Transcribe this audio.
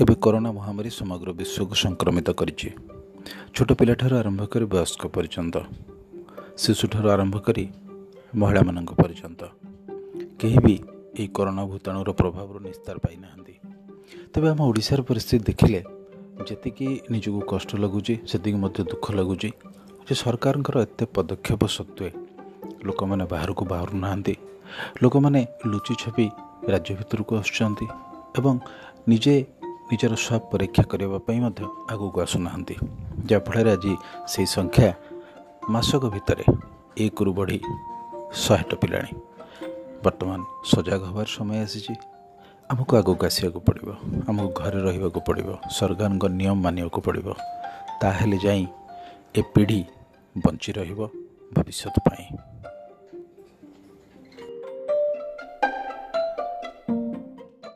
ଏବେ କରୋନା ମହାମାରୀ ସମଗ୍ର ବିଶ୍ୱକୁ ସଂକ୍ରମିତ କରିଛି। ଛୋଟ ପିଲାଠାରୁ ଆରମ୍ଭ କରି ବୟସ୍କ ପର୍ଯ୍ୟନ୍ତ ଶିଶୁଠାରୁ ଆରମ୍ଭ କରି ମହିଳାମାନଙ୍କ ପର୍ଯ୍ୟନ୍ତ। କେହି ବି ଏହି କରୋନା ଭୂତାଣୁର ପ୍ରଭାବରୁ ନିସ୍ତାର ପାଇନାହାନ୍ତି। ତେବେ ଆମ ଓଡ଼ିଶାର ପରିସ୍ଥିତି ଦେଖିଲେ ଯେତିକି ନିଜକୁ କଷ୍ଟ ଲାଗୁଛି ସେତିକି ମଧ୍ୟ ଦୁଃଖ ଲାଗୁଛି ଯେ ସରକାରଙ୍କର ଏତେ ପଦକ୍ଷେପ ସତ୍ତ୍ୱେ ଲୋକମାନେ ବାହାରକୁ ବାହାରୁନାହାନ୍ତି। ଲୋକମାନେ ଲୁଚି ଛପି ରାଜ୍ୟ ଭିତରକୁ ଆସୁଛନ୍ତି ଏବଂ ନିଜେ ନିଜର ସ୍ୱାବ ପରୀକ୍ଷା କରିବା ପାଇଁ ମଧ୍ୟ ଆଗକୁ ଆସୁନାହାନ୍ତି। ଯାହାଫଳରେ ଆଜି ସେହି ସଂଖ୍ୟା ମାସକ ଭିତରେ ଏକରୁ ବଢ଼ି ଶହେ ଟପିଲାଣି। ବର୍ତ୍ତମାନ ସଜାଗ ହେବାର ସମୟ ଆସିଛି। ଆମକୁ ଆଗକୁ ଆସିବାକୁ ପଡ଼ିବ। ଆମକୁ ଘରେ ରହିବାକୁ ପଡ଼ିବ। ସରକାରଙ୍କ ନିୟମ ମାନିବାକୁ ପଡ଼ିବ। ତାହେଲେ ଯାଇ ଏ ପିଢ଼ି ବଞ୍ଚି ରହିବ ଭବିଷ୍ୟତ ପାଇଁ।